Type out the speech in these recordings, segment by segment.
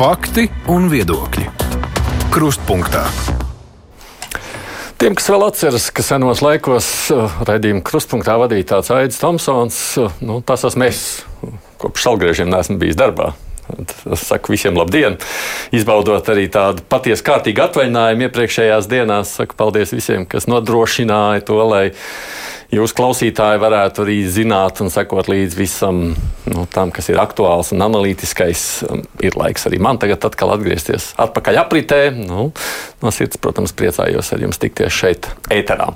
Fakti un viedokļi. Krustpunktā. Tiem, kas vēl atceras, ka senos laikos uh, raidījuma krustpunktā vadīja tāds Aits Tomsons, uh, nu, tas esmu es. Kopš salgriežiem neesmu bijis darbā. Es saku visiem labdien! Izbaudot arī tādu patiesu kārtīgu atvaļinājumu iepriekšējās dienās, saku paldies visiem, kas nodrošināja to, lai jūs klausītāji varētu arī zināt un sekot līdz visam nu, tam, kas ir aktuāls un analītiskais. Ir laiks arī man tagad atkal atgriezties atpakaļ apritē. Nu, no sirds, protams, priecājos ar jums tikties šeit, ēterā.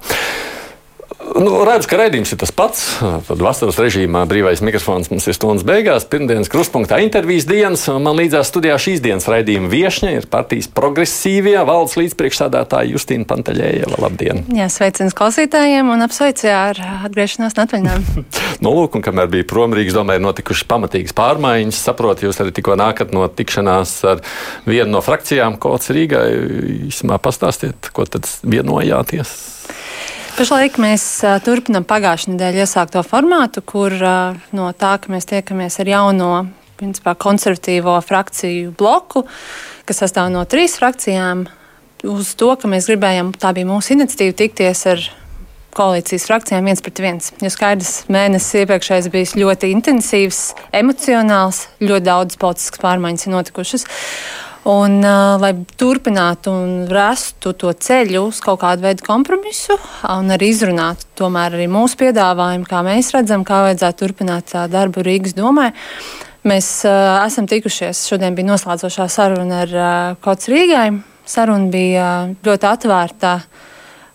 Nu, redz, ka raidījums ir tas pats. Tad vasaras režīmā brīvais mikrofons mums ir stundas beigās. Pirmdienas krustpunktā intervijas dienas. Man līdzās studijā šīs dienas raidījuma viesņa ir partijas progresīvie valdes līdzpriekšsādātāja Justīna Pantaļējeva. Labdien! Jā, sveiciens klausītājiem un apsveicu ar atgriešanos no atvaļinājuma. nu, lūk, un kamēr bija prom Rīgas domē, ir notikušas pamatīgas pārmaiņas. Saprotu, jūs arī tikko nākat no tikšanās ar vienu no frakcijām, ko Rīgai īsumā pastāstiet, ko tad vienojāties. Pašlaik mēs uh, turpinām pagājušā nedēļa iesākto formātu, kur uh, no tā, ka mēs tiekamies ar jauno principā, konservatīvo frakciju bloku, kas sastāv no trīs frakcijām, uz to, ka mēs gribējām, tā bija mūsu iniciatīva, tikties ar koalīcijas frakcijām viens pret viens. Jo skaidrs, mēnesis iepriekšējais bijis ļoti intensīvs, emocionāls, ļoti daudz politiskas pārmaiņas ir notikušas. Un, uh, lai turpinātu un rastu to ceļu uz kaut kādu veidu kompromisu un arī izrunātu tomēr arī mūsu piedāvājumu, kā mēs redzam, kā vajadzētu turpināt uh, darbu Rīgas domē. Mēs uh, esam tikušies, šodien bija noslēdzošā saruna ar uh, Kots Rīgai. Saruna bija uh, ļoti atvērta.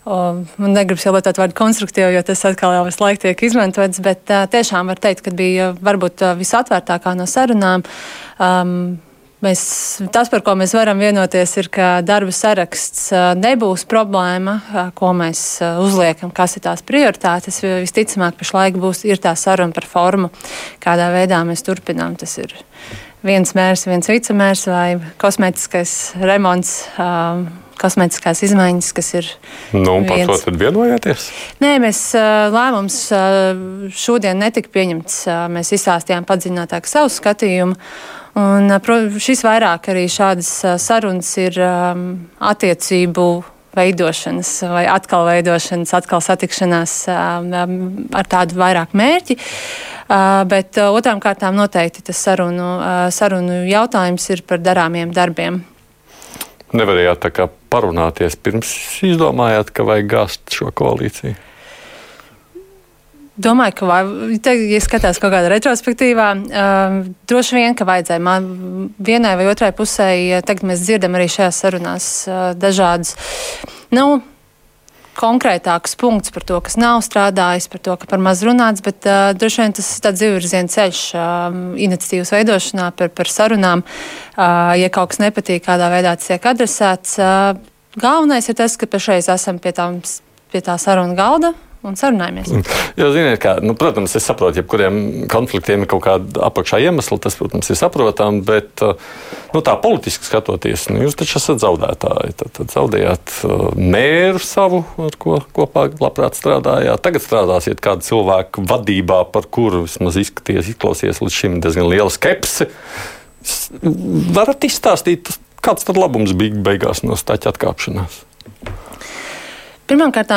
Uh, man negribas jau lietot vārdu konstruktīvu, jo tas atkal jau visu laiku tiek izmantots, bet uh, tiešām var teikt, ka bija varbūt visatvērtākā no sarunām. Um, Mēs, tas, par ko mēs varam vienoties, ir, ka darba saraksts nebūs problēma, ko mēs uzliekam, kas ir tās prioritātes. Visticamāk, pašlaik būs tā saruna par formu, kādā veidā mēs turpinām. Tas ir viens mērs, viens vicemērs vai kosmētiskais remonts. Kosmētiskās izmaiņas, kas ir. Nu, par viens... to vienojāties? Nē, mēs lēmums šodien netika pieņemts. Mēs izstāstījām padziļinātāk savu skatījumu. Un, šis vairāk arī šādas sarunas ir um, attiecību veidošanas vai atkal veidošanas, atkal satikšanās um, ar tādu vairāk mērķi. Uh, bet uh, otrām kārtām noteikti tas sarunu, uh, sarunu jautājums ir par darāmiem darbiem. Nevarējāt tā kā parunāties pirms izdomājāt, ka vajag gāzt šo koalīciju? Domāju, ka, te, ja skatās kaut kādā retrospektīvā, uh, droši vien, ka vajadzēja man vienai vai otrai pusē, tagad mēs dzirdam arī šajās sarunās uh, dažādas, nu, konkrētāks punkts par to, kas nav strādājis, par to, ka par maz runāts, bet uh, droši vien tas ir tāds divvirziena ceļš uh, iniciatīvas veidošanā par, par sarunām. Uh, ja kaut kas nepatīk, kādā veidā tas tiek adresēts, uh, galvenais ir tas, ka pašreiz esam pie, tām, pie tā saruna galda un sarunājamies. Jo, ziniet, kā, nu, protams, es saprotu, ja kuriem konfliktiem ir kaut kāda apakšā iemesla, tas, protams, ir saprotami, bet uh, nu, tā politiski skatoties, nu, jūs taču esat zaudētāji. Tad, tad zaudējāt uh, mēru savu, ar ko kopā labprāt strādājāt. Tagad strādāsiet kādu cilvēku vadībā, par kuru vismaz izskaties, izklausies līdz šim diezgan liela skepse. Varat izstāstīt, kāds tad labums bija beigās no stāķa atkāpšanās? Pirmkārt,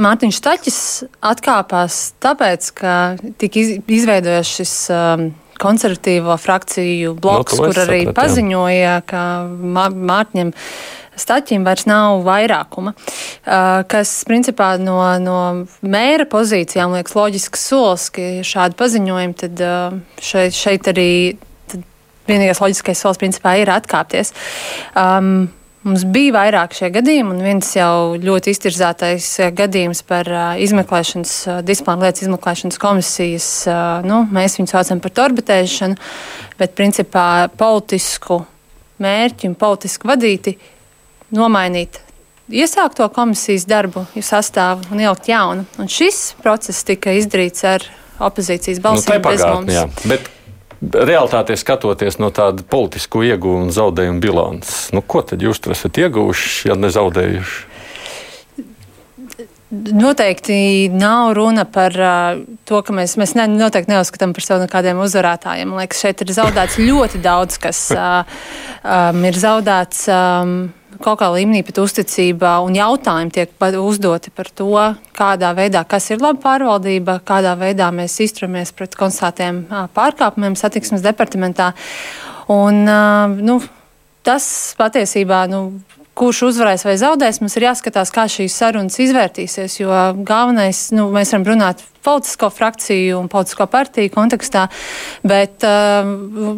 Mārtiņš Taķis atkāpās tāpēc, ka tika izveidojies šis um, konservatīvo frakciju bloks, no, kur arī saprat, paziņoja, ka Mārtiņam. Staķim vairs nav vairākuma, uh, kas principā no, no mēra pozīcijām liekas loģisks solis, ka šādi paziņojumi tad uh, šeit, šeit arī vienīgais loģiskais solis principā ir atkāpties. Um, Mums bija vairāk šie gadījumi, un viens jau ļoti iztirzātais eh, gadījums par uh, izmeklēšanas, uh, disciplināru lietas izmeklēšanas komisijas, nu, mēs viņu saucam par torbetēšanu, bet principā politisku mērķi un politiski vadīti nomainīt iesākto komisijas darbu, sastāvu un ielikt jaunu. Un šis process tika izdarīts ar opozīcijas nu, balsīm nu, mums. Jā, bet realitātē skatoties no tāda politisku iegūmu un zaudējumu bilances, nu, ko tad jūs tur esat ieguvuši, ja ne zaudējuši? Noteikti nav runa par uh, to, ka mēs, mēs ne, noteikti neuzskatām par sevi kādiem uzvarētājiem. Man liekas, šeit ir zaudēts ļoti daudz, kas uh, um, ir zaudēts. Um, kaut kā līmenī pat uzticība un jautājumi tiek uzdoti par to, kādā veidā, kas ir laba pārvaldība, kādā veidā mēs izturamies pret konstatētiem pārkāpumiem satiksmes departamentā. Un, nu, tas patiesībā nu, kurš uzvarēs vai zaudēs, mums ir jāskatās, kā šīs sarunas izvērtīsies. Jo galvenais, nu, mēs varam runāt politisko frakciju un politisko partiju kontekstā, bet uh,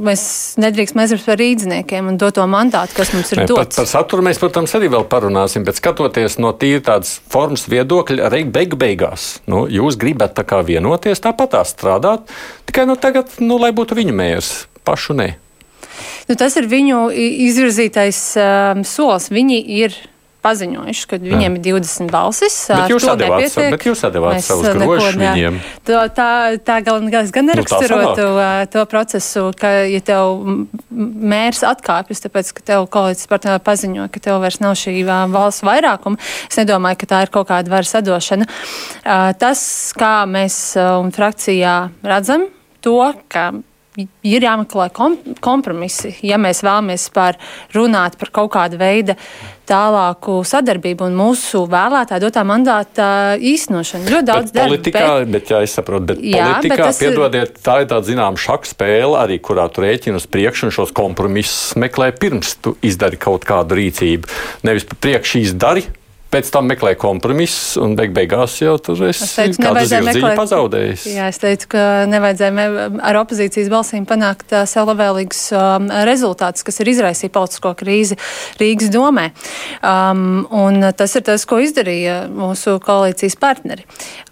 mēs nedrīkstam aizmirst par rīzniekiem un doto mandātu, kas mums ir ne, dots. Par, par saturu mēs, protams, arī vēl parunāsim, bet skatoties no tīri tādas formas viedokļa, arī beig beigās, nu, jūs gribat tā kā vienoties, tāpat tā strādāt, tikai nu, tagad, nu, lai būtu viņu mērs, pašu ne. Nu, tas ir viņu izvirzītais um, solis. Viņi ir paziņojuši, ka viņiem ir 20 balsis. Bet jūs atdevāt, bet jūs atdevāt Mēs savus grožus viņiem. To, tā tā galvenais gan neraksturotu nu, to procesu, ka, ja tev mērs atkāpjas, tāpēc, ka tev kolēģis par to paziņo, ka tev vairs nav šī valsts vairākuma, es nedomāju, ka tā ir kaut kāda varas sadošana. Tas, kā mēs un frakcijā redzam to, ka ir jāmeklē kom kompromisi, ja mēs vēlamies par runāt par kaut kādu veidu tālāku sadarbību un mūsu vēlētāju dotā mandāta īstenošanu. Ļoti daudz bet politikā, bet, bet, jā, es saprotu, bet jā, politikā, bet piedodiet, tā ir tāda zināma šaka spēle, arī kurā tu rēķini uz priekšu un šos kompromisus meklē pirms tu izdari kaut kādu rīcību. Nevis pa priekšu izdari pēc tam meklē kompromisus, un beig beigās jau tur es, es teicu, kādu zirdziņu pazaudējis. Jā, es teicu, ka nevajadzēja ar opozīcijas balsīm panākt uh, sev labvēlīgus um, rezultātus, kas ir izraisīja politisko krīzi Rīgas domē. Um, un tas ir tas, ko izdarīja mūsu koalīcijas partneri.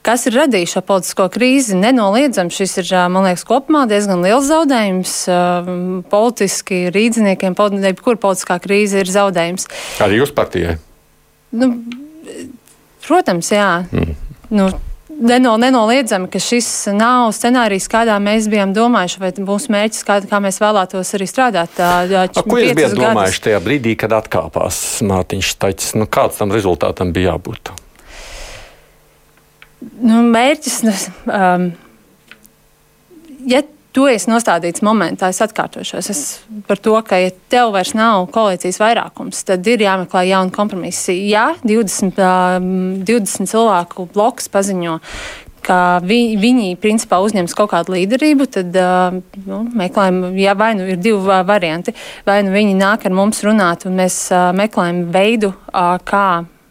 Kas ir radījis šo politisko krīzi? Nenoliedzam, šis ir, man liekas, kopumā diezgan liels zaudējums. Um, politiski rīdziniekiem, jebkur politiskā krīze ir zaudējums. Arī jūs partijai? Nu, protams, jā. Mm. Nu, Neno, nenoliedzami, ka šis nav scenārijs, kādā mēs bijām domājuši, vai mūsu mērķis, kā, kā mēs vēlētos arī strādāt. Tā, A, ko jūs bijat domājuši tajā brīdī, kad atkāpās Mārtiņš Taķis? Nu, kāds tam rezultātam bija jābūt? Nu, mērķis, nu, um, ja tu esi nostādīts momentā, es atkārtošos es par to, ka, ja tev vairs nav koalīcijas vairākums, tad ir jāmeklē jauni kompromisi. Ja 20, 20 cilvēku bloks paziņo, vi, viņi principā uzņems kaut kādu līderību, tad nu, meklējam, ja vai nu ir divi varianti. Vai nu viņi nāk ar mums runāt, un mēs meklējam veidu, kā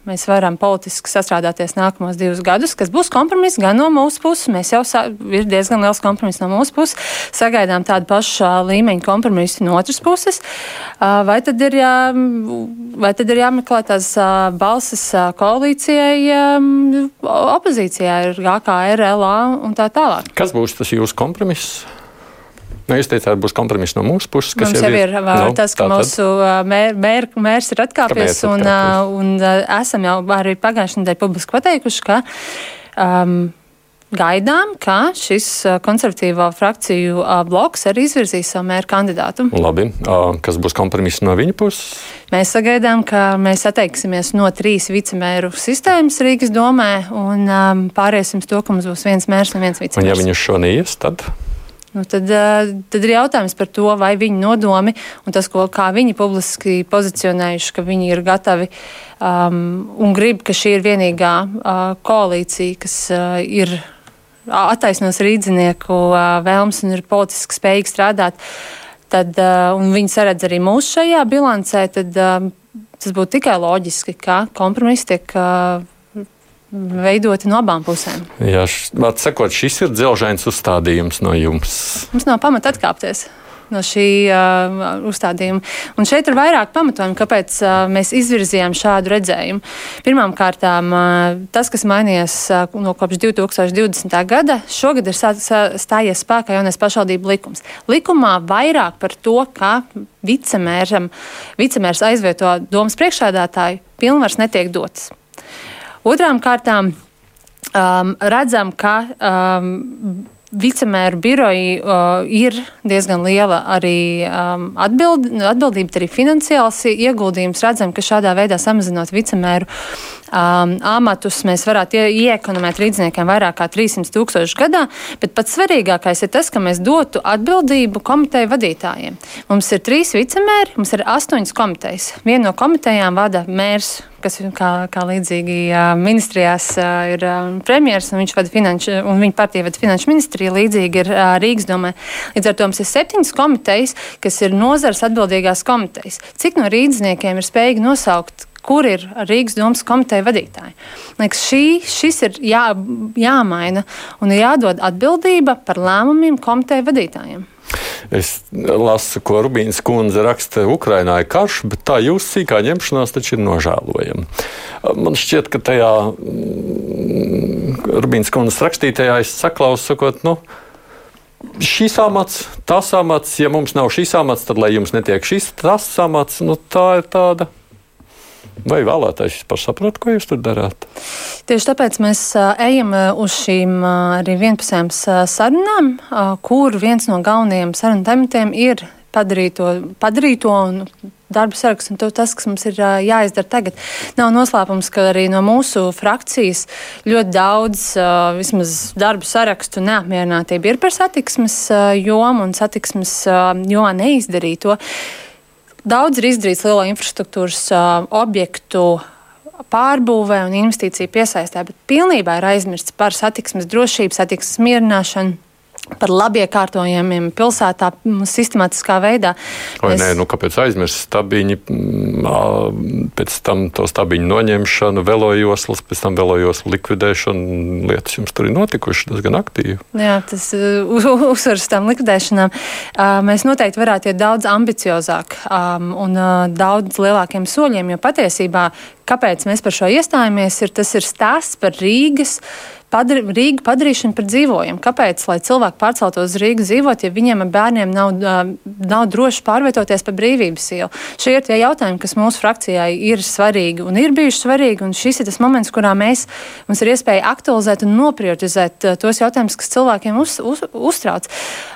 mēs varam politiski sastrādāties nākamos divus gadus, kas būs kompromiss gan no mūsu puses. Mēs jau ir diezgan liels kompromiss no mūsu puses. Sagaidām tādu pašu līmeņu kompromisu no otras puses. Vai tad ir, jā, vai tad ir jāmeklē tās balsis koalīcijai, opozīcijai, GKR, LA un tā tālāk? Kas būs tas jūsu kompromiss? Nu, jūs teicāt, būs kompromiss no mūsu puses. Mums jau ir, ir nu, tas, ka mūsu mēr, mēr, mērs ir atkāpies, un, atkāpies. un, un esam jau arī pagājušajā nedēļā publiski pateikuši, ka um, gaidām, ka šis konservatīvo frakciju bloks arī izvirzīs savu mēru kandidātu. Labi. Kas būs kompromiss no viņa puses? Mēs sagaidām, ka mēs atteiksimies no trīs vicemēru sistēmas Rīgas domē un um, pāriesim uz to, ka mums būs viens mērs un viens vicemērs. Un ja viņus šo neies, tad? Nu, tad, tad ir jautājums par to, vai viņu nodomi un tas, ko, kā viņi publiski pozicionējuši, ka viņi ir gatavi um, un grib, ka šī ir vienīgā uh, koalīcija, kas uh, ir attaisnos rīdzinieku uh, vēlmes un ir politiski spējīgi strādāt. Tad, uh, un viņi saredz arī mūsu šajā bilancē, tad uh, tas būtu tikai loģiski, ka kompromiss tiek uh, veidoti no abām pusēm. Jā, sakot, šis ir dzelžains uzstādījums no jums. Mums nav pamata atkāpties no šī uh, uzstādījuma. Un šeit ir vairāk pamatojumu, kāpēc uh, mēs izvirzījām šādu redzējumu. Pirmkārt, uh, tas, kas mainījies uh, no kopš 2020. gada, šogad ir stājies spēkā jaunais pašvaldību likums. Likumā vairāk par to, vicemēram, vicemērs aizvieto domas priekšādātāju, pilnvars netiek dotas. Otrām kārtām um, redzam, ka um, vicemēru biroji uh, ir diezgan liela arī um, atbild, atbildība, arī finansiāls ieguldījums. Redzam, ka šādā veidā samazinot vicemēru um, amatus, mēs varētu ie, iekonomēt līdzniekiem vairāk kā 300 tūkstoši gadā. Bet pats svarīgākais ir tas, ka mēs dotu atbildību komiteju vadītājiem. Mums ir trīs vicemēri, mums ir astoņas komitejas. Vienu no komitejām vada mērs kas kā, kā līdzīgi ministrijās ir premjeras, un viņš vada finanšu, un viņa partija vada finanšu ministriju, līdzīgi ir Rīgas domē. Līdz ar to mums ir septiņas komitejas, kas ir nozars atbildīgās komitejas. Cik no rīdzniekiem ir spējīgi nosaukt, kur ir Rīgas domas komiteja vadītāji. Liekas, šī, šis ir jā, jāmaina un ir jādod atbildība par lēmumiem komiteja vadītājiem. Es lasu, ko Rubīns kundze raksta, Ukrainā ir karš, bet tā jūsu sīkā ņemšanās taču ir nožēlojama. Man šķiet, ka tajā mm, Rubīns kundzes rakstītajā es saklausu, sakot, nu, šis amats, tas amats, ja mums nav šis amats, tad lai jums netiek šis, tas amats, nu, tā ir tāda Vai vēlētājs vispār saprot, ko jūs tur darāt? Tieši tāpēc mēs ejam uz šīm arī vienpusējām sarunām, kur viens no galvenajiem sarunu tematiem ir padarīt to, padarīt to un darba saraksts un tas, kas mums ir jāizdara tagad. Nav noslēpums, ka arī no mūsu frakcijas ļoti daudz vismaz darba sarakstu neapmierinātība ir par satiksmes jomu un satiksmes jomā neizdarīto. Daudz ir izdarīts lielo infrastruktūras objektu pārbūvē un investīciju piesaistē, bet pilnībā ir aizmirsts par satiksmes drošību, satiksmes mierināšanu par labiekārtojumiem pilsētā sistemātiskā veidā. Vai Mēs... nē, nu kāpēc aizmirst stabiņi, pēc tam to stabiņu noņemšanu, velojoslas, pēc tam velojoslu likvidēšanu, lietas jums tur ir notikušas diezgan aktīvi. Jā, tas uzsvars tam likvidēšanām. Mēs noteikti varētu iet daudz ambiciozāk un daudz lielākiem soļiem, jo patiesībā, kāpēc mēs par šo iestājāmies, ir tas ir stāsts par Rīgas padar, Rīgu padarīšanu par dzīvojumu. Kāpēc? Lai cilvēki pārceltos uz Rīgu dzīvot, ja viņiem ar bērniem nav, nav droši pārvietoties pa brīvības ielu. Šie ir tie jautājumi, kas mūsu frakcijai ir svarīgi un ir bijuši svarīgi. Šis ir tas moments, kurā mēs, mums ir iespēja aktualizēt un noprioritizēt tos jautājumus, kas cilvēkiem uz, uz, uztrauc.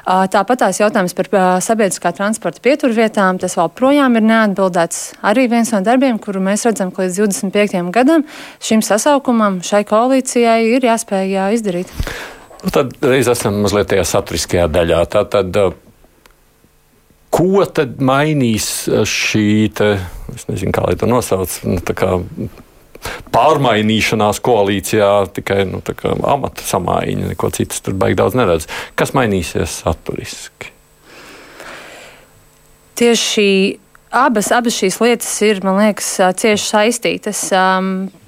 Tāpat tās jautājums par sabiedriskā transporta pieturvietām, tas vēl projām ir neatbildēts. Arī viens no darbiem, kuru mēs redzam, ka līdz 25. gadam šim sasaukumam, šai koalīcijai ir jāspēj nespēja izdarīt. Nu, tad reiz esam mazliet tajā saturiskajā daļā. Tā tad, uh, ko tad mainīs uh, šī, te, es nezinu, kā lai to nosauc, nu, kā pārmainīšanās koalīcijā, tikai nu, amata samaiņa, neko citas tur baigi daudz neredz. Kas mainīsies saturiski? Tieši Abas, abas šīs lietas ir, man liekas, cieši saistītas.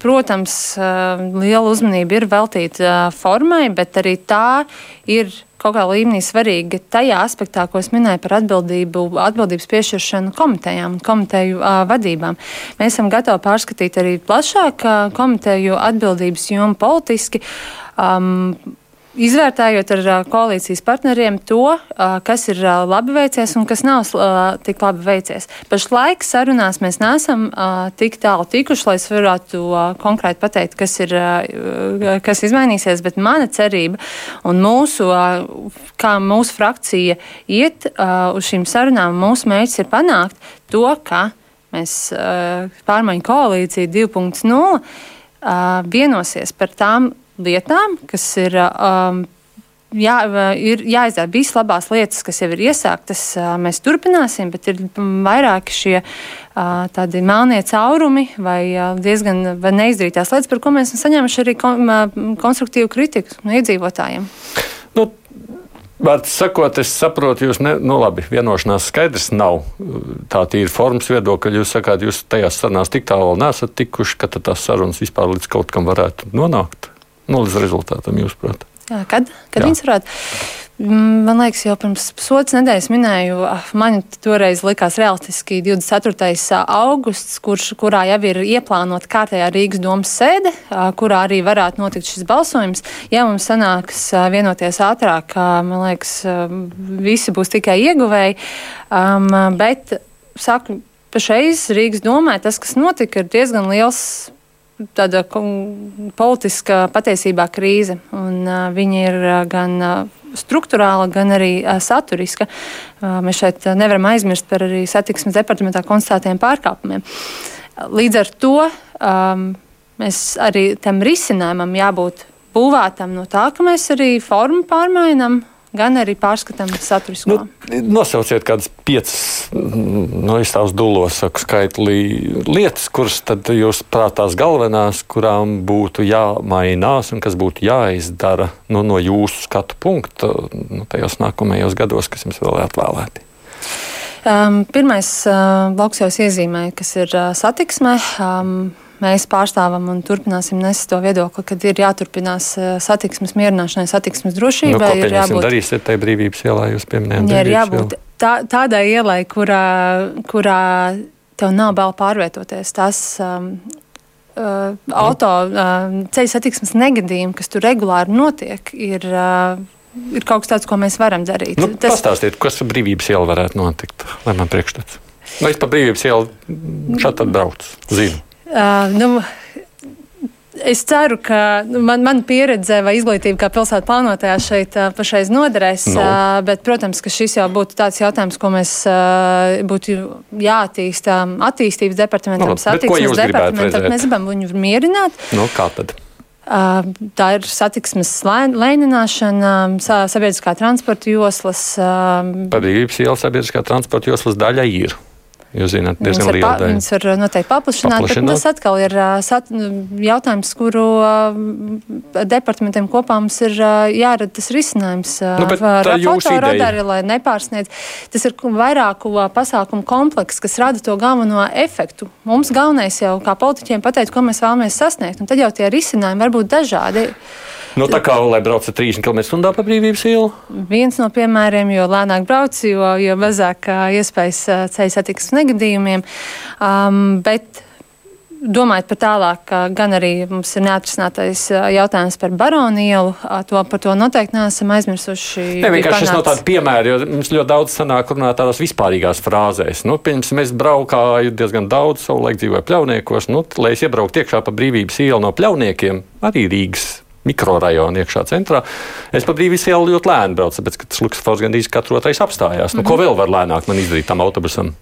Protams, liela uzmanība ir veltīta formai, bet arī tā ir kaut kā līmenī svarīga tajā aspektā, ko es minēju par atbildību, atbildības piešķiršanu komitejām un komiteju uh, vadībām. Mēs esam gatavi pārskatīt arī plašāk uh, komiteju atbildības jomu politiski. Um, Izvērtējot ar koalīcijas partneriem to, kas ir labi veicies un kas nav tik labi veicies. Pašlaik sarunās mēs neesam tik tālu tikuši, lai es varētu konkrēti pateikt, kas ir kas izmainīsies, bet mana cerība un mūsu, kā mūsu frakcija iet uz šīm sarunām, mūsu mērķis ir panākt to, ka mēs pārmaiņu koalīcija 2.0 vienosies par tām lietām, kas ir. Um, jā, ir jāizdara visas labās lietas, kas jau ir iesāktas. Mēs turpināsim, bet ir vairāki šie tādi melnie caurumi vai diezgan vai neizdarītās lietas, par ko mēs esam saņēmuši arī konstruktīvu kritiku no iedzīvotājiem. Nu, Vārds sakot, es saprotu, jūs, ne, nu labi, vienošanās skaidrs nav. Tā ir formas viedokļa. Jūs sakāt, jūs tajās sarunās tik tālu nesat tikuši, ka tās sarunas vispār līdz kaut kam varētu nonākt nu, līdz rezultātam, jūsuprāt? Jā, kad kad viņas varētu? Mm, man liekas, jau pirms pusotras nedēļas minēju, ah, man toreiz likās realistiski 24. augusts, kurš, kurā jau ir ieplānota kārtējā Rīgas domas sēde, kurā arī varētu notikt šis balsojums. Ja mums sanāks vienoties ātrāk, man liekas, visi būs tikai ieguvēji. Um, bet, saku, pašreiz Rīgas domē tas, kas notika, ir diezgan liels tāda politiska patiesībā krīze. Un, uh, viņa ir uh, gan uh, struktūrāla, gan arī saturiska. Mēs šeit nevaram aizmirst par arī satiksmes departamentā konstatētiem pārkāpumiem. Līdz ar to um, mēs arī tam risinājumam jābūt būvētam no tā, ka mēs arī formu pārmainām gan arī pārskatām saturisko. Nu, nosauciet kādas piecas, mm, no izstāvs dulos, saku, skaitlī lietas, kuras tad jūs prātās galvenās, kurām būtu jāmainās un kas būtu jāizdara nu, no jūsu skatu punkta nu, tajos nākamajos gados, kas jums vēl ir atvēlēti. Um, pirmais uh, bloks jau iezīmēja, kas ir uh, satiksme. Um, mēs pārstāvam un turpināsim nest to viedokli, ka ir jāturpinās eh, satiksmes mierināšanai, satiksmes drošībai. Nu, ko jābūt... darīsiet tajā brīvības ielā, jūs pieminējāt? Jā, ir jābūt tā, tādai ielai, kurā, kurā tev nav bail pārvietoties. Tas, um, Uh, auto uh, ceļu satiksmes negadījumi, kas tur regulāri notiek, ir, uh, ir kaut kas tāds, ko mēs varam darīt. Nu, Tas... Pastāstiet, kas ar brīvības ielu varētu notikt, lai man priekšstats. Vai es pa brīvības ielu šādi braucu? Zinu. Uh, nu, Es ceru, ka nu, man, man pieredze vai izglītība kā pilsētas plānotājā šeit uh, pašreiz noderēs. No. Uh, bet, protams, ka šis jau būtu tāds jautājums, ko mēs būtu jāattīsta attīstības departamentam, no, satiksmes departamentam. Mēs gribam viņu mierināt. No, kā tad? Tā ir satiksmes lēnināšana, sabiedriskā transporta joslas. Padības iela sabiedriskā transporta joslas daļa ir. Jūs zināt, diezgan liela daļa. Viņas var noteikti paplašināt, paplašināt. bet tas atkal ir sat, jautājums, kuru departamentiem kopā mums ir jārada tas risinājums nu, ar fotoradari, lai nepārsniedz. Tas ir vairāku pasākumu komplekss, kas rada to galveno efektu. Mums galvenais jau kā politiķiem pateikt, ko mēs vēlamies sasniegt, un tad jau tie risinājumi var būt dažādi. Nu, tā kā lai brauc ar 30 km/h pa brīvības ielu? Viens no piemēriem, jo lēnāk brauc, jo, jo mazāk iespējas ceļu satiksmes negadījumiem. Um, bet, Domājot par tālāk, gan arī mums ir neatrisinātais jautājums par baronu ielu. To, par to noteikti neesam aizmirsuši. Ne, vienkārši tas nav tāds piemērs, jo mums ļoti daudz sanāk runāt tādās vispārīgās frāzēs. Nu, pirms es braukāju diezgan daudz, savulaik dzīvoju pļauniekos, nu, lai es iebrauktu iekšā pa brīvības ielu no pļauniekiem, arī Rīgas mikrorajonu iekšā centrā. Es pa brīvīs ielu ļoti lēni braucu, tāpēc, ka tas Luksafors gandrīz katru otrais apstājās. Nu, mm -hmm. Ko mhm. vēl var lēnāk man izdarīt tam autobusam?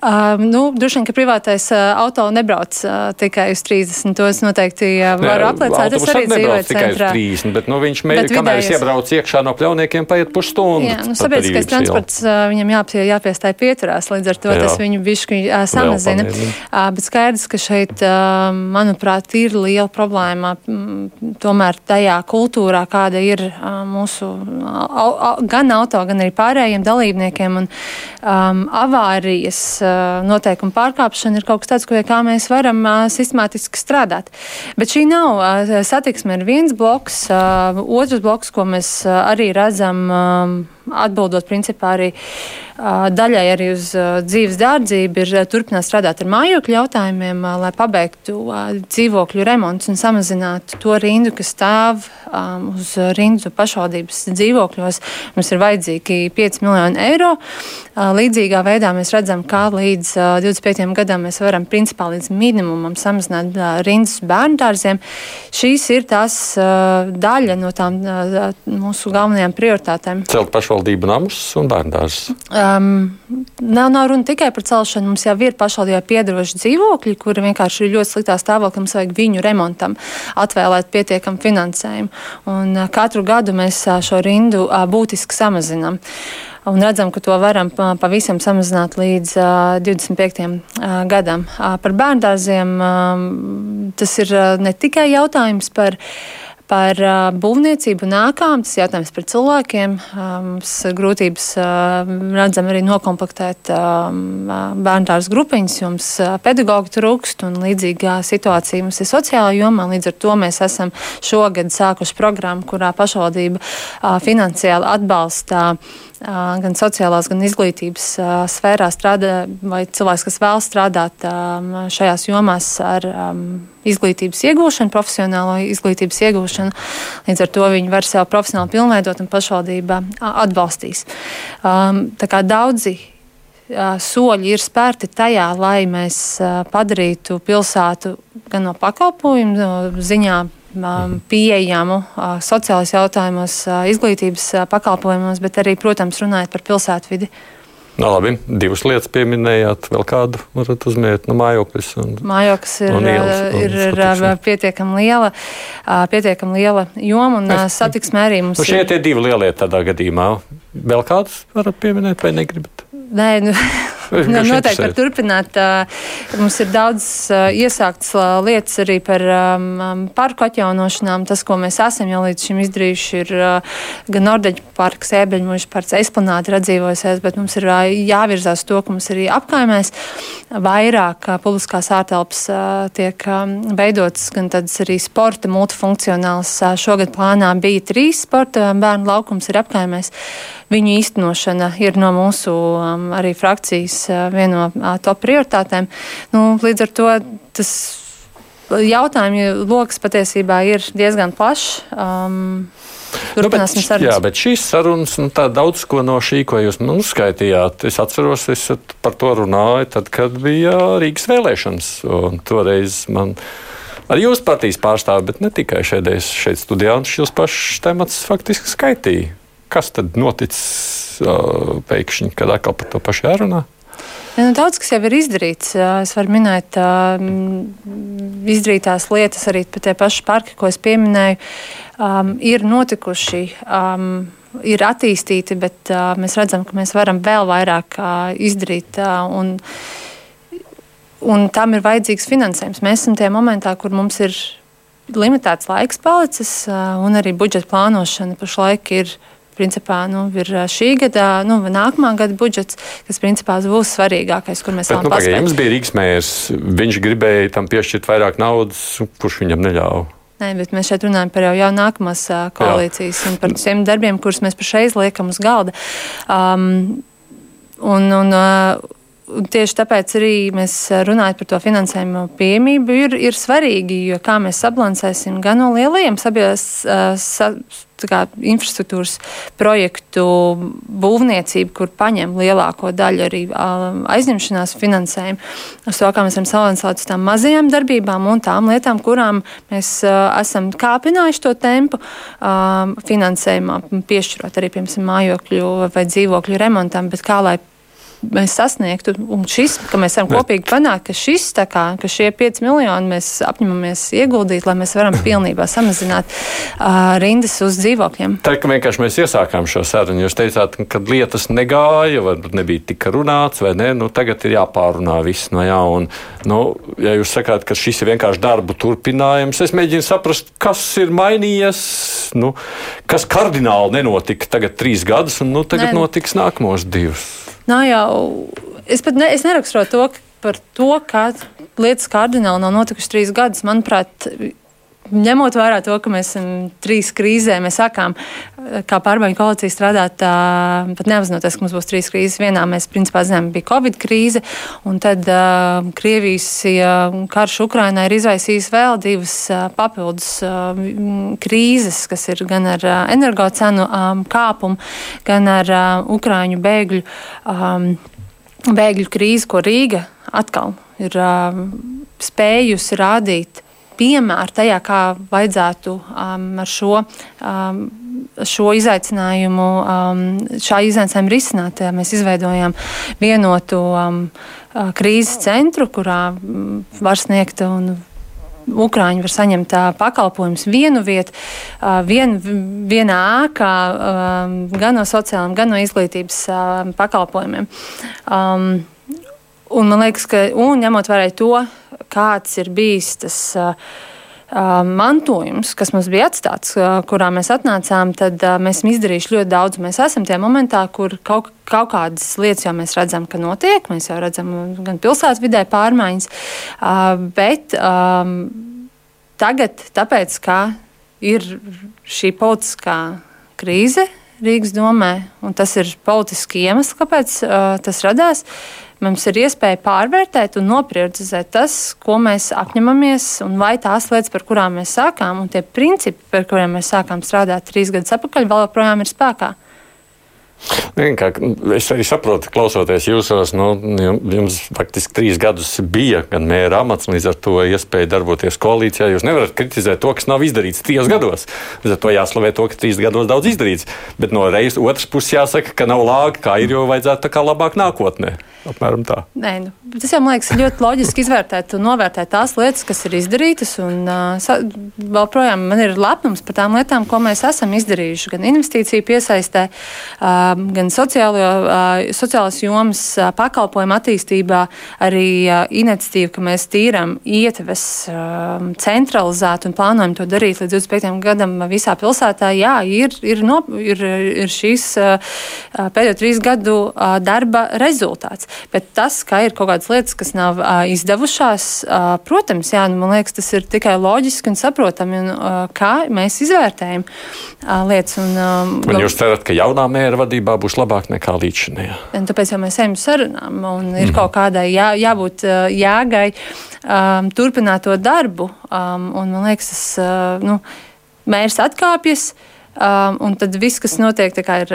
Uh, nu, Droši vien, ka privātais uh, auto nebrauc uh, tikai uz 30. To es noteikti uh, varu apliecināt. Es arī dzīvoju centrā. 30, bet nu, viņš mēģina, kamēr es iebraucu iekšā no pļauniekiem, paiet pusstundu. Jā, nu, sabiedriskais transports uh, viņam jāpie, jāpiestāj pieturās, līdz ar to Jā. tas viņu bišķi uh, samazina. Uh, bet skaidrs, ka šeit, uh, manuprāt, ir liela problēma m, tomēr tajā kultūrā, kāda ir uh, mūsu uh, uh, gan auto, gan arī pārējiem dalībniekiem un um, avārijas. Eh, noteikumu pārkāpšana ir kaut kas tāds, pie kā mēs varam eh, sistemātiski strādāt. Bet šī nav eh, satiksme, ir viens bloks, otrs bloks, ko mēs arī redzam atbildot principā arī daļai arī uz dzīves dārdzību, ir turpināt strādāt ar mājokļu jautājumiem, lai pabeigtu dzīvokļu remontus un samazinātu to rindu, kas stāv uz rindu pašvaldības dzīvokļos. Mums ir vajadzīgi 5 miljoni eiro. Līdzīgā veidā mēs redzam, kā līdz 25 gadam mēs varam principā līdz minimumam samazināt rindas bērnu dārziem. Šīs ir tās daļa no tām mūsu galvenajām prioritātēm. Celt pašvaldību namus un bērndārzus? Um, nav, nav runa tikai par celšanu. Mums jau ir pašvaldībā piedaroši dzīvokļi, kuri vienkārši ir ļoti sliktā stāvoklī. Mums vajag viņu remontam atvēlēt pietiekamu finansējumu. Un, uh, katru gadu mēs uh, šo rindu uh, būtiski samazinām. Un redzam, ka to varam pavisam samazināt līdz uh, 25. Uh, gadam. Par bērndārziem uh, tas ir ne tikai jautājums par par uh, būvniecību nākām. Tas jautājums par cilvēkiem. Uh, mums ir grūtības uh, redzam arī nokomplektēt bērndārs grupiņas, jums pedagoģi trūkst un līdzīgā situācija mums ir sociālā jomā. Līdz ar to mēs esam šogad sākuši programmu, kurā pašvaldība finansiāli atbalsta gan sociālās, gan izglītības sfērā strādā, vai cilvēks, kas vēl strādāt šajās jomās ar izglītības iegūšanu, profesionālo izglītības iegūšanu. Līdz ar to viņi var sev profesionāli pilnveidot un pašvaldība atbalstīs. Tā kā daudzi soļi ir spērti tajā, lai mēs padarītu pilsētu gan no pakalpojumu ziņā pieejamu sociālajos jautājumos, izglītības pakalpojumos, bet arī, protams, runājot par pilsētvidi. No, nu, labi, divas lietas pieminējāt. Vēl kādu varat uzminēt no mājokļa. Mājoklis ir, un ielas, un ir, ir pietiekami liela, pietiekami liela joma un es, satiksmē arī mums. Nu šie ir tie divi lielie tādā gadījumā. Vēl kādas varat pieminēt vai negribat? Nē, nu, nu, noteikti var turpināt. Mums ir daudz iesāktas lietas arī par parku atjaunošanām. Tas, ko mēs esam jau līdz šim izdarījuši, ir gan Nordeģa parks, Ēbeļmuža parks, Esplanāta ir atdzīvojusies, bet mums ir jāvirzās to, ka mums arī apkaimēs vairāk publiskās ārtelpas tiek veidotas, gan tādas arī sporta multifunkcionāls. Šogad plānā bija trīs sporta bērnu laukums ir apkaimēs. Viņu īstenošana ir no mūsu arī frakcijas viena no top prioritātēm. Nu, līdz ar to tas jautājumu lokus patiesībā ir diezgan plašs. Um, Turpināsim nu, bet, jā, bet šīs sarunas, nu, tā daudz ko no šī, ko jūs man uzskaitījāt, es atceros, es par to runāju, tad, kad bija Rīgas vēlēšanas. Toreiz man arī jūs partijas pārstāvi, bet ne tikai šeit, šeit studijā, un šos pašus temats faktiski skaitīja. Kas tad noticis uh, pēkšņi, kad atkal par to pašu jārunā? Ja, nu, daudz kas jau ir izdarīts. Es varu minēt uh, izdarītās lietas, arī tie paši parki, ko es pieminēju, um, ir notikuši. Um, Ir attīstīti, bet uh, mēs redzam, ka mēs varam vēl vairāk uh, izdarīt. Uh, un, un tam ir vajadzīgs finansējums. Mēs esam tajā momentā, kur mums ir limitēts laiks palicis, uh, un arī budžeta plānošana pašlaik ir principā nu, ir šī gada, nu, nākamā gada budžets, kas principā būs svarīgākais, kur mēs Bet, nu, pagaid, jums bija Rīgas mērs, viņš gribēja tam piešķirt vairāk naudas, kurš viņam neļāva. Nē, bet mēs šeit runājam par jau, jau nākamās koalīcijas Jā. un par tiem darbiem, kurus mēs pašreiz liekam uz galda. Um, un, un, uh, Tieši tāpēc arī mēs runājam par to finansējumu pieejamību. Ir, ir svarīgi, jo kā mēs sabalansēsim gan no lielajiem sabiedrības sa, kā, infrastruktūras projektu būvniecību, kur paņem lielāko daļu arī aizņemšanās finansējumu, uz to, kā mēs varam sabalansēt uz tām mazajām darbībām un tām lietām, kurām mēs esam kāpinājuši to tempu finansējumā, piešķirot arī, piemēram, mājokļu vai dzīvokļu remontam, bet kā lai mēs sasniegtu. Un šis, ka mēs varam kopīgi panākt, ka, šis, kā, ka šie 5 miljoni mēs apņemamies ieguldīt, lai mēs varam pilnībā samazināt uh, rindas uz dzīvokļiem. Tā kā vienkārši mēs iesākām šo sarunu, jūs teicāt, ka lietas negāja, varbūt nebija tik runāts, vai ne? Nu, tagad ir jāpārunā viss no jauna. Nu, ja jūs sakāt, ka šis ir vienkārši darbu turpinājums, es mēģinu saprast, kas ir mainījies, nu, kas kardināli nenotika tagad trīs gadus, un nu, tagad ne. notiks nākamos divus. Nav jau, es pat ne, es neraksturotu to par to, kā lietas kardināli nav notikušas trīs gadus. Manuprāt, ņemot vērā to, ka mēs esam trīs krīzē, mēs sākām kā pārmaiņu koalīcija strādāt, pat neapzinoties, ka mums būs trīs krīzes. Vienā mēs principā zinām, bija Covid krīze, un tad uh, Krievijas uh, karš Ukrainā ir izraisījis vēl divas uh, papildus uh, krīzes, kas ir gan ar uh, energocenu um, kāpumu, gan ar uh, Ukraiņu bēgļu. Um, Bēgļu krīze, ko Rīga atkal ir uh, spējusi rādīt piemēru tajā, kā vajadzētu um, ar šo, um, šo izaicinājumu, um, šā izaicinājumu risināt. Mēs izveidojām vienotu um, uh, krīzes centru, kurā um, var sniegt un Ukrāņi var saņemt uh, pakalpojumus vienu vietu, uh, vien, vienā ēkā, uh, gan no sociālām, gan no izglītības uh, pakalpojumiem. Um, Un man liekas, ka ņemot vērā to, kāds ir bijis tas uh, mantojums, kas mums bija atstāts, uh, kurā mēs atnācām, tad uh, mēs esam izdarījuši ļoti daudz. Mēs esam tajā momentā, kur kaut, kaut kādas lietas jau mēs redzam, ka notiek. Mēs jau redzam gan pilsētvidē pārmaiņas, uh, bet um, tagad, tāpēc, ka ir šī politiskā krīze Rīgas domē, un tas ir politiski iemesls, kāpēc uh, tas radās. Uh, mums ir iespēja pārvērtēt un noprioritizēt tas, ko mēs apņemamies, un vai tās lietas, par kurām mēs sākām, un tie principi, par kuriem mēs sākām strādāt trīs gadus atpakaļ, vēl joprojām ir spēkā. Es arī saprotu, klausoties jūsos, nu, jums faktiski trīs gadus bija gan mēra amats, līdz ar to iespēja darboties koalīcijā. Jūs nevarat kritizēt to, kas nav izdarīts trijos gados. Līdz ar to jāslavē to, ka trīs gados daudz izdarīts. Bet no reizes otras puses jāsaka, ka nav lāga, kā ir, jo vajadzētu tā kā labāk nākotnē. Apmēram tā. Nē, nu, tas jau man liekas ļoti loģiski izvērtēt un novērtēt tās lietas, kas ir izdarītas. Un, uh, vēl projām man ir lepnums par tām lietām, ko mēs esam izdarījuši. Gan investīciju piesaistē, uh, gan sociālo, sociālās jomas pakalpojumu attīstībā, arī iniciatīva, ka mēs tīram ietves centralizēt un plānojam to darīt līdz 25. gadam visā pilsētā. Jā, ir, ir, no, ir, ir šīs pēdējo trīs gadu darba rezultāts. Bet tas, ka ir kaut kādas lietas, kas nav izdevušās, protams, jā, nu, man liekas, tas ir tikai loģiski un saprotami, un kā mēs izvērtējam lietas. Un, un jūs cerat, ka jaunā mēra vadībā būs labāk nekā līdz šim. Tāpēc jau mēs ejam uz sarunām, un ir mm. kaut kādai jā, jābūt jēgai um, turpināt to darbu. Um, un, man liekas, tas uh, nu, mērs atkāpjas. Um, un tad viss, kas notiek, ir,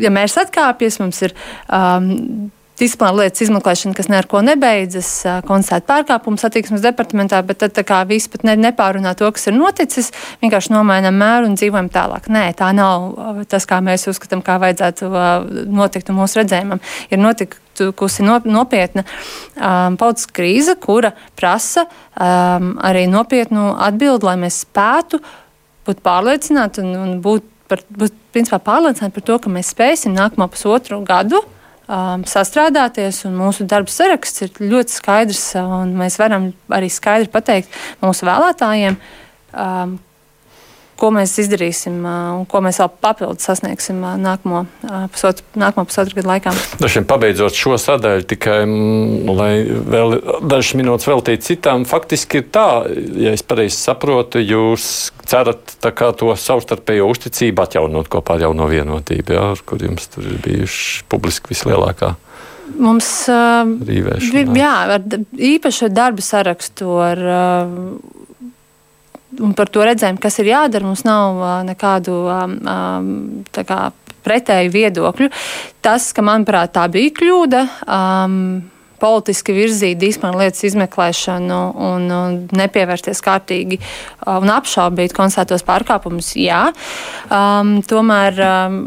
ja mērs atkāpjas, mums ir um, disciplināra lietas izmeklēšana, kas neko nebeidzas, konstatēt pārkāpumu satiksmes departamentā, bet tad kā viss pat ne, nepārunā to, kas ir noticis, vienkārši nomainām mēru un dzīvojam tālāk. Nē, tā nav tas, kā mēs uzskatām, kā vajadzētu notikt mūsu redzējumam. Ir notikusi nopietna um, politiska krīze, kura prasa um, arī nopietnu atbildi, lai mēs spētu būt pārliecināti un, un būt, par, būt principā, pārliecināti par to, ka mēs spēsim nākamo pusotru gadu um, sastrādāties, un mūsu darba saraksts ir ļoti skaidrs, un mēs varam arī skaidri pateikt mūsu vēlētājiem, um, ko mēs izdarīsim un ko mēs vēl papildus sasniegsim nākamo pusotru, nākamo pusotru gadu laikā. Dažiem pabeidzot šo sadaļu, tikai mm, lai vēl dažas minūtes veltītu citām, faktiski ir tā, ja es pareizi saprotu, jūs cerat to savstarpējo uzticību atjaunot kopā ar jauno vienotību, jā, kur jums tur ir bijuši publiski vislielākā. Mums uh, jā, ar īpašu darba sarakstu, ar uh, un par to redzējumu, kas ir jādara. Mums nav nekādu kā, pretēju viedokļu. Tas, ka manuprāt, tā bija kļūda. Um, politiski virzīt disciplināru lietas izmeklēšanu un, un nepievērsties kārtīgi un apšaubīt konstatētos pārkāpumus, jā. Um, tomēr um,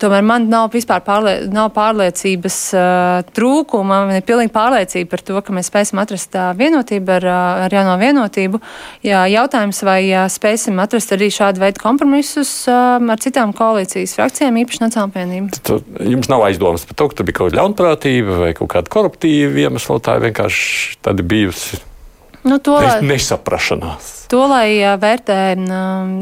Tomēr man nav vispār pārlie, nav pārliecības uh, trūkuma. Man ir pilnīgi pārliecība par to, ka mēs spēsim atrast uh, vienotību ar, uh, ar jauno vienotību. Jā, jautājums, vai uh, spēsim atrast arī šādu veidu kompromisus uh, ar citām koalīcijas frakcijām, īpaši Nacionālajā apvienībā. Jums nav aizdomas par to, ka tur bija kaut kāda ļaunprātība vai kaut kāda koruptīva iemesla. Tā vienkārši tāda bijusi nu, to, nes nesaprašanās. To, lai uh, vērtē. Um,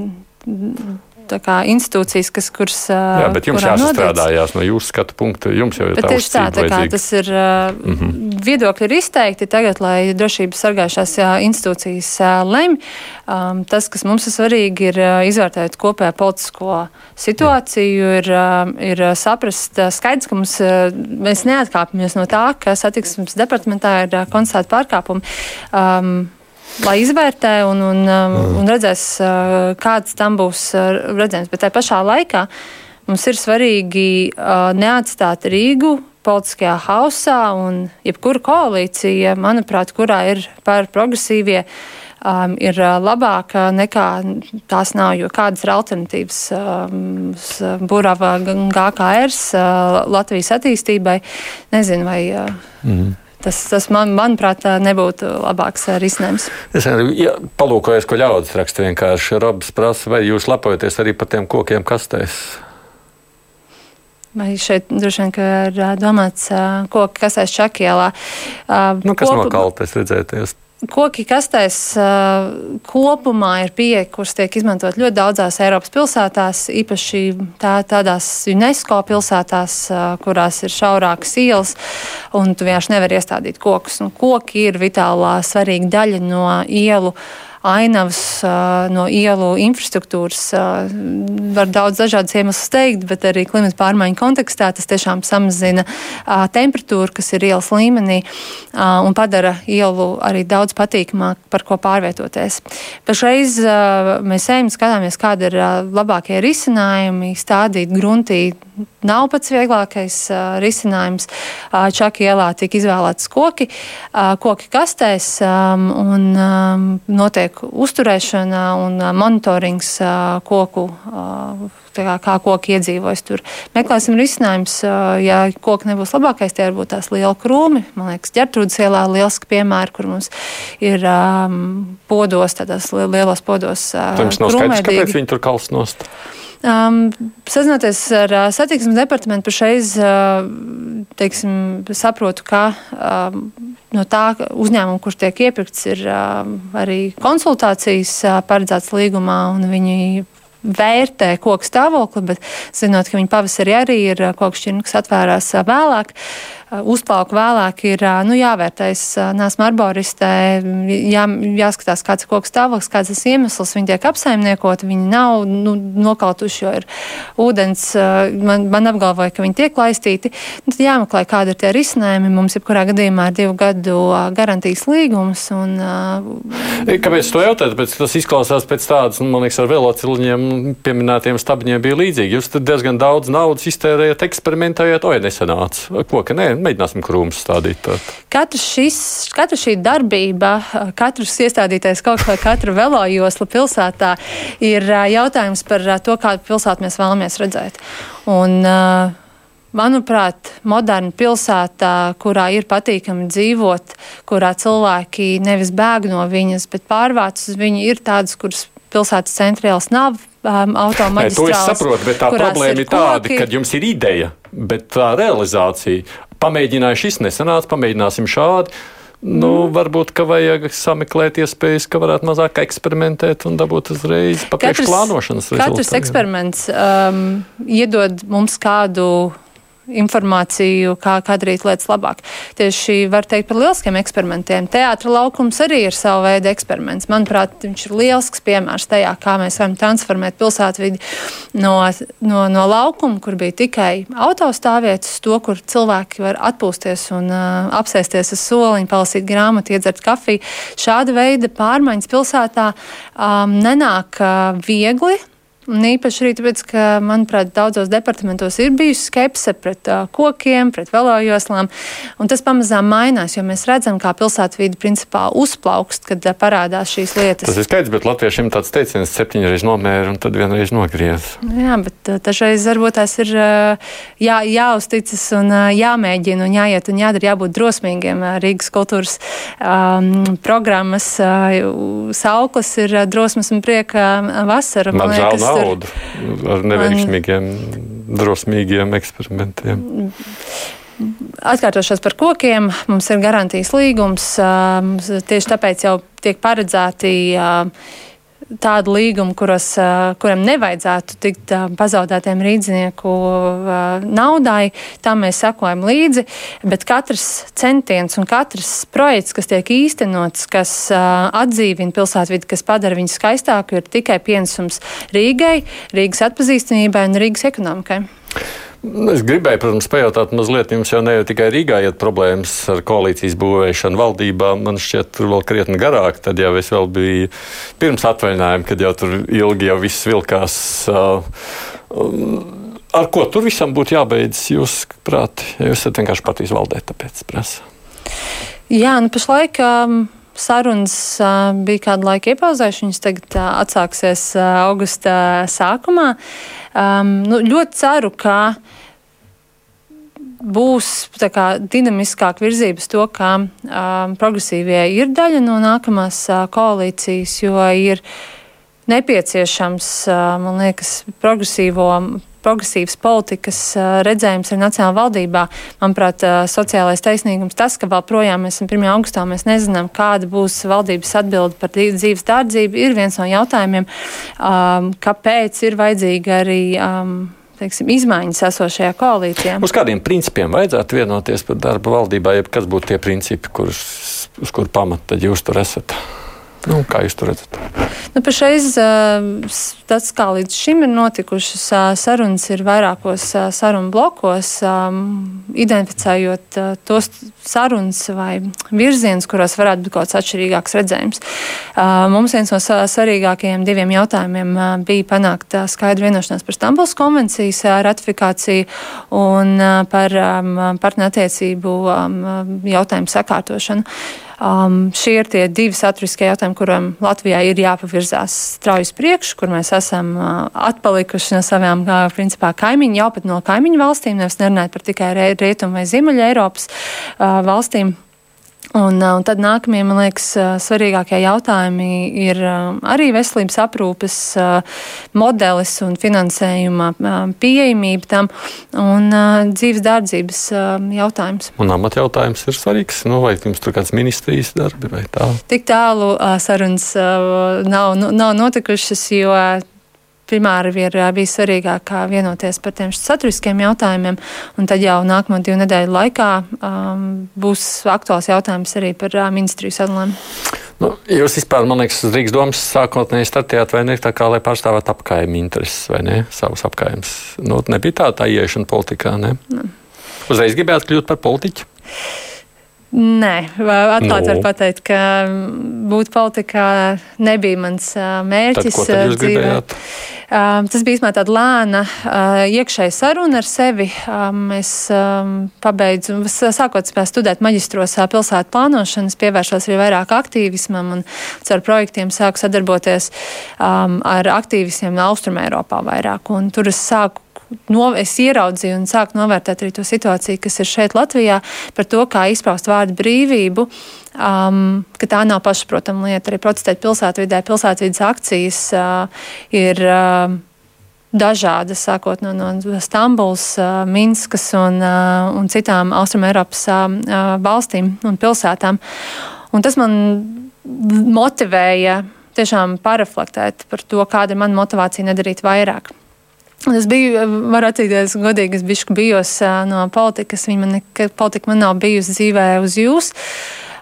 kā, institūcijas, kas, kuras. Jā, bet jums jāsastrādājās no jūsu skatu punkta. Jums jau ir tā tieši tā, tā kā tas ir, mm -hmm. viedokļi ir izteikti tagad, lai drošības sargājušās institūcijas lemj. Um, tas, kas mums ir svarīgi, ir izvērtēt kopējo politisko situāciju, ir, ir saprast skaidrs, ka mums, mēs neatkāpjamies no tā, ka satiksmes departamentā ir konstatēti pārkāpumi. Um, lai izvērtē un, un, um, mm. un redzēs, uh, kāds tam būs uh, redzējums. Bet tajā pašā laikā mums ir svarīgi uh, neatstāt Rīgu politiskajā hausā, un jebkura koalīcija, manuprāt, kurā ir par progresīvie, um, ir labāka nekā tās nav, jo kādas ir alternatīvas um, Burava GKR, uh, Latvijas attīstībai, nezinu, vai. Uh, mm. Tas, tas man, manuprāt, nebūtu labāks risinājums. Es ja, palūkojos, ko ļaudis raksta vienkārši. Robs prasa, vai jūs lepojaties arī par tiem kokiem kastēs? Vai šeit droši vien ir domāts koki kastēs Čakielā? Nu, kas Kopu... no kaltes redzēties? Koki kastēs uh, kopumā ir pieeja, kuras tiek izmantot ļoti daudzās Eiropas pilsētās, īpaši tā, tādās UNESCO pilsētās, uh, kurās ir šaurākas ielas, un tu vienkārši nevari iestādīt kokus. Un koki ir vitālā svarīga daļa no ielu ainavas no ielu infrastruktūras. Var daudz dažādas iemeslus teikt, bet arī klimata pārmaiņu kontekstā tas tiešām samazina temperatūru, kas ir ielas līmenī un padara ielu arī daudz patīkamāk, par ko pārvietoties. Pašreiz mēs ejam, skatāmies, kāda ir labākie risinājumi, stādīt gruntī nav pats vieglākais uh, risinājums. Uh, Čakī ielā tika izvēlēts koki, uh, koki kastēs um, un um, notiek uzturēšana un uh, monitorings uh, koku. Uh, kā, kā koki iedzīvojas tur. Meklēsim risinājumus. Uh, ja koki nebūs labākais, tie varbūt tās liela krūmi. Man liekas, ģērtrūdas ielā liels piemērs, kur mums ir um, podos, tādās lielos podos. Uh, Jums nav skaidrs, kāpēc viņi tur kals nost? Um, sazinoties ar uh, satiksmes departamentu, pašreiz uh, teiksim, saprotu, ka um, no tā uzņēmuma, kurš tiek iepirkts, ir uh, arī konsultācijas uh, paredzētas līgumā, un viņi vērtē koku stāvokli, bet zinot, ka viņa pavasarī arī ir koku šķirne, kas atvērās vēlāk. Uh, uzplauka vēlāk, ir nu, jāvērtē. Es neesmu arboristē, jā, jāskatās, kāds ir koks stāvoklis, kāds ir iemesls. Viņi tiek apsaimniekoti, viņi nav nu, nokautuši, jo ir ūdens. Man, man apgalvoja, ka viņi tiek laistīti. Nu, tad jāmeklē, kādi ir tie risinājumi. Mums jebkurā gadījumā ir divu gadu garantijas līgums. Un, Kāpēc to jautājat? Pēc, tas izklausās pēc tādas, nu, man liekas, ar velociliņiem pieminētiem stabiņiem bija līdzīgi. Jūs diezgan daudz naudas iztērējat, eksperimentējat, oi, nesanāca. Ko, ka nē, mēģināsim krūmus stādīt. Katra, šis, katra šī darbība, katrs iestādītais kaut kā katra velojosla pilsētā ir jautājums par to, kādu pilsētu mēs vēlamies redzēt. Un, Manuprāt, moderna pilsētā, kurā ir patīkami dzīvot, kurā cilvēki nevis bēg no viņas, bet pārvāc uz viņu, ir tādas, kuras pilsētas centrāls nav um, automaģistrāls. To es saprotu, bet tā problēma ir, ir tāda, ka jums ir ideja, bet tā realizācija pamēģināju šis nesanāca, pamēģināsim šādi. Nu, mm. Varbūt, ka vajag sameklēt iespējas, ka varētu mazāk eksperimentēt un dabūt uzreiz pa priekšplānošanas rezultātu. Katrs eksperiments um, iedod mums kādu informāciju, kā, kā darīt lietas labāk. Tieši var teikt par lieliskiem eksperimentiem. Teātra laukums arī ir sava veida eksperiments. Manuprāt, viņš ir lielisks piemērs tajā, kā mēs varam transformēt pilsētvidi no, no, no laukuma, kur bija tikai autostāvvietas, to, kur cilvēki var atpūsties un uh, apsēsties uz soliņa, palasīt grāmatu, iedzert kafiju. Šāda veida pārmaiņas pilsētā um, nenāk uh, viegli. Un īpaši arī tāpēc, ka, manuprāt, daudzos departamentos ir bijusi skepse pret uh, kokiem, pret velojoslām. Tas pamazām mainās, jo mēs redzam, kā pilsētvide principā uzplaukst, kad uh, parādās šīs lietas. Tas ir skaidrs, bet latviešiem tāds teiciens septiņreiz nomēra un tad vienreiz nogriez. Jā, bet uh, dažreiz varbūt tās ir uh, jā, jāuzticas un uh, jāmēģina un jāiet un jādara, jābūt drosmīgiem. Uh, Rīgas kultūras um, programmas uh, sauklis ir uh, drosmas un prieka vasara. Man liekas, naudu ar neveiksmīgiem, drosmīgiem eksperimentiem. Atkārtošos par kokiem. Mums ir garantijas līgums. Tieši tāpēc jau tiek paredzēti tādu līgumu, kuros, kuram nevajadzētu tikt pazaudētiem rīdzinieku naudai. Tam mēs sekojam līdzi, bet katrs centiens un katrs projekts, kas tiek īstenots, kas atdzīvina pilsētvidi, kas padara viņu skaistāku, ir tikai pienesums Rīgai, Rīgas atpazīstamībai un Rīgas ekonomikai. Es gribēju, protams, pajautāt mazliet, jums jau ne jau tikai Rīgā iet problēmas ar koalīcijas būvēšanu valdībā. Man šķiet, tur vēl krietni garāk. Tad jau es vēl biju pirms atvaļinājuma, kad jau tur ilgi jau viss vilkās. Ar ko tur visam būtu jābeidzas, jūs prāt, ja jūs esat vienkārši patīs valdē, tāpēc prasa? Jā, nu pašlaik. Um... Sarunas bija kādu laiku iepauzējušas, viņas tagad atsāksies augusta sākumā. Um, nu, ļoti ceru, ka būs kā, dinamiskāk virzības to, ka um, progresīvie ir daļa no nākamās uh, koalīcijas, jo ir nepieciešams, uh, man liekas, progresīvo progresīvas politikas redzējums ir Nacionālajā valdībā. Manuprāt, sociālais taisnīgums tas, ka vēl projām mēs esam 1. augustā, mēs nezinām, kāda būs valdības atbilde par dzīves dārdzību, ir viens no jautājumiem, um, kāpēc ir vajadzīga arī. Teiksim, izmaiņas esošajā koalīcijā. Uz kādiem principiem vajadzētu vienoties par darbu valdībā, jeb kas būtu tie principi, kurus, uz kur pamata jūs tur esat? Nu, kā jūs to redzat? Nu, Pašreiz tas, kā līdz šim ir notikušas sarunas, ir vairākos sarunu blokos, identificējot tos sarunas vai virzienus, kuros varētu būt kaut kāds atšķirīgāks redzējums. Mums viens no svarīgākajiem diviem jautājumiem bija panākt skaidru vienošanos par Stambuls konvencijas ratifikāciju un par partnerattiecību jautājumu sakārtošanu. Um, šie ir tie divi saturiskie jautājumi, kuriem Latvijai ir jāpavirzās strauji priekšu, kur mēs esam uh, atpalikuši no savām uh, principā, kaimiņu, jau pat no kaimiņu valstīm, nevis nerunājot par tikai rietumu vai ziemeļa Eiropas uh, valstīm. Un, uh, un tad nākamie, man liekas, uh, svarīgākie jautājumi ir uh, arī veselības aprūpes modelis un finansējuma pieejamība tam un dzīves dārdzības jautājums. Un amat jautājums ir svarīgs. Nu, vai jums tur kāds ministrijas darbi vai tā? Tik tālu sarunas nav, nav notikušas, jo primāri ir bijis svarīgāk vienoties par tiem saturiskiem jautājumiem, un tad jau nākamo divu nedēļu laikā um, būs aktuāls jautājums arī par uh, ministriju sadalēm. Nu, jūs vispār, man liekas, Rīgas domas sākotnēji startējāt, vai ne, tā kā lai pārstāvētu apkaimē intereses, vai ne, savus apkaimes. Nu, nebija tā tā ieiešana politikā, ne? ne. Uzreiz gribētu kļūt par politiķu? Nē, atklāti no. var pateikt, ka būt politikā nebija mans mērķis. Tad, dzīvē. Tas bija īstenībā tāda lēna iekšēja saruna ar sevi. Es pabeidzu, sākot studēt maģistros pilsētu plānošanas, pievēršos arī vairāk aktīvismam un caur projektiem sāku sadarboties ar aktīvistiem no Austrumē Eiropā vairāk. Un tur es sāku no, es ieraudzīju un sāku novērtēt arī to situāciju, kas ir šeit Latvijā, par to, kā izpaust vārdu brīvību. Um, ka tā nav pašsaprotama lieta. Arī protestēt pilsētvidē, pilsētvidas akcijas uh, ir. Uh, dažādas, sākot no, no Stambulas, uh, Minskas un, uh, un citām Austrumēropas uh, valstīm un pilsētām. Un tas man motivēja tiešām paraflektēt par to, kāda ir mana motivācija nedarīt vairāk. Es biju, varu atzīties, godīgi, es biju bijos no politikas. Viņa man, politika man nav bijusi dzīvē uz jūs.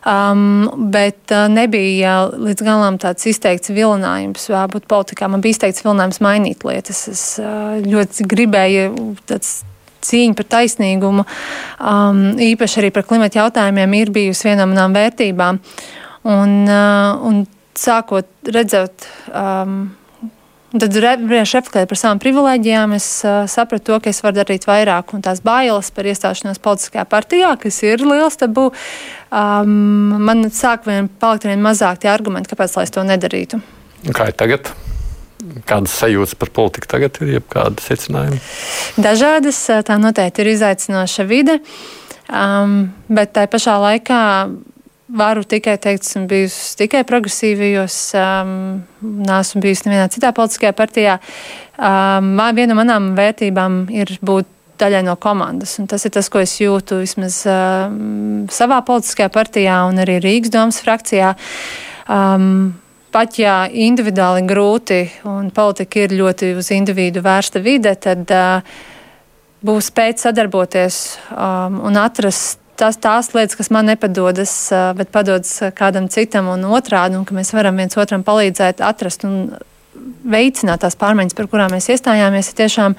Um, bet uh, nebija līdz galam tāds izteikts vilinājums būt politikā. Man bija izteikts vilinājums mainīt lietas. Es uh, ļoti gribēju tāds cīņa par taisnīgumu, um, īpaši arī par klimata jautājumiem, ir bijusi viena no manām vērtībām. Un, uh, un sākot redzēt. Um, Un tad, reflektējot par savām privilēģijām, es uh, sapratu, to, ka es varu darīt vairāk. Un tās bailes par iestāšanos politiskajā partijā, kas ir liels tabu, um, man sāk vien palikt vien mazāk tie argumenti, kāpēc es to nedarītu. Kā ir tagad? Kādas sajūtas par politiku tagad ir, jeb kādi secinājumi? Dažādas, tā noteikti ir izaicinoša vide, um, bet tā pašā laikā varu tikai teikt, esmu bijusi tikai progresīvajos, um, neesmu bijusi nevienā citā politiskajā partijā. Um, viena no manām vērtībām ir būt daļai no komandas. Un tas ir tas, ko es jūtu vismaz uh, savā politiskajā partijā un arī Rīgas domas frakcijā. Um, pat ja individuāli grūti un politika ir ļoti uz individu vērsta vide, tad uh, būs spēt sadarboties um, un atrast tās, tās lietas, kas man nepadodas, bet padodas kādam citam un otrādi, un ka mēs varam viens otram palīdzēt atrast un veicināt tās pārmaiņas, par kurām mēs iestājāmies, ir tiešām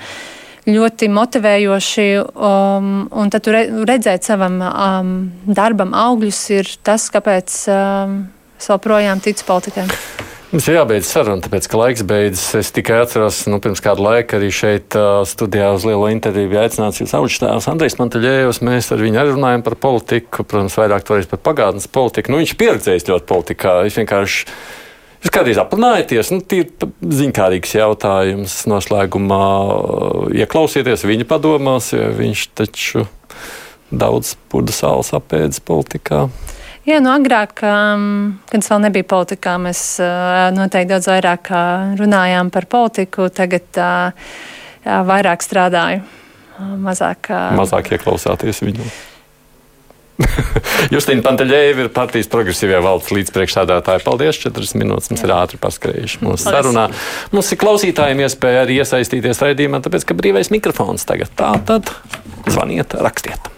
ļoti motivējoši. Um, un tad redzēt savam um, darbam augļus ir tas, kāpēc um, es vēl projām ticu politikai. Mums ir jābeidz saruna, tāpēc, ka laiks beidzas. Es tikai atceros, nu, pirms kāda laika arī šeit studijā uz lielo interviju bija aicināts jūs augšstāvs Andrejs Mantaļējus. Mēs ar viņu arī runājam par politiku, protams, vairāk toreiz par pagātnes politiku. Nu, viņš pieredzējis ļoti politikā. Viņš vienkārši. Jūs kādreiz aprunājaties, nu, tie ir ziņkārīgs jautājums noslēgumā. Ieklausieties viņa padomās, jo viņš taču daudz pudu sāls apēdis politikā. Jā, nu agrāk, um, kad es vēl nebiju politikā, mēs uh, noteikti daudz vairāk uh, runājām par politiku. Tagad uh, vairāk strādāju, mazāk. Mazāk ieklausāties viņu. Justīna Panteļēva ir partijas progresīvajā valdes līdzpriekšsādātāja. Paldies, četras minūtes mums Jā. ir ātri paskrējuši mūsu sarunā. Mums ir klausītājiem iespēja arī iesaistīties raidījumā, tāpēc, ka brīvais mikrofons tagad tā tad zvaniet, rakstiet.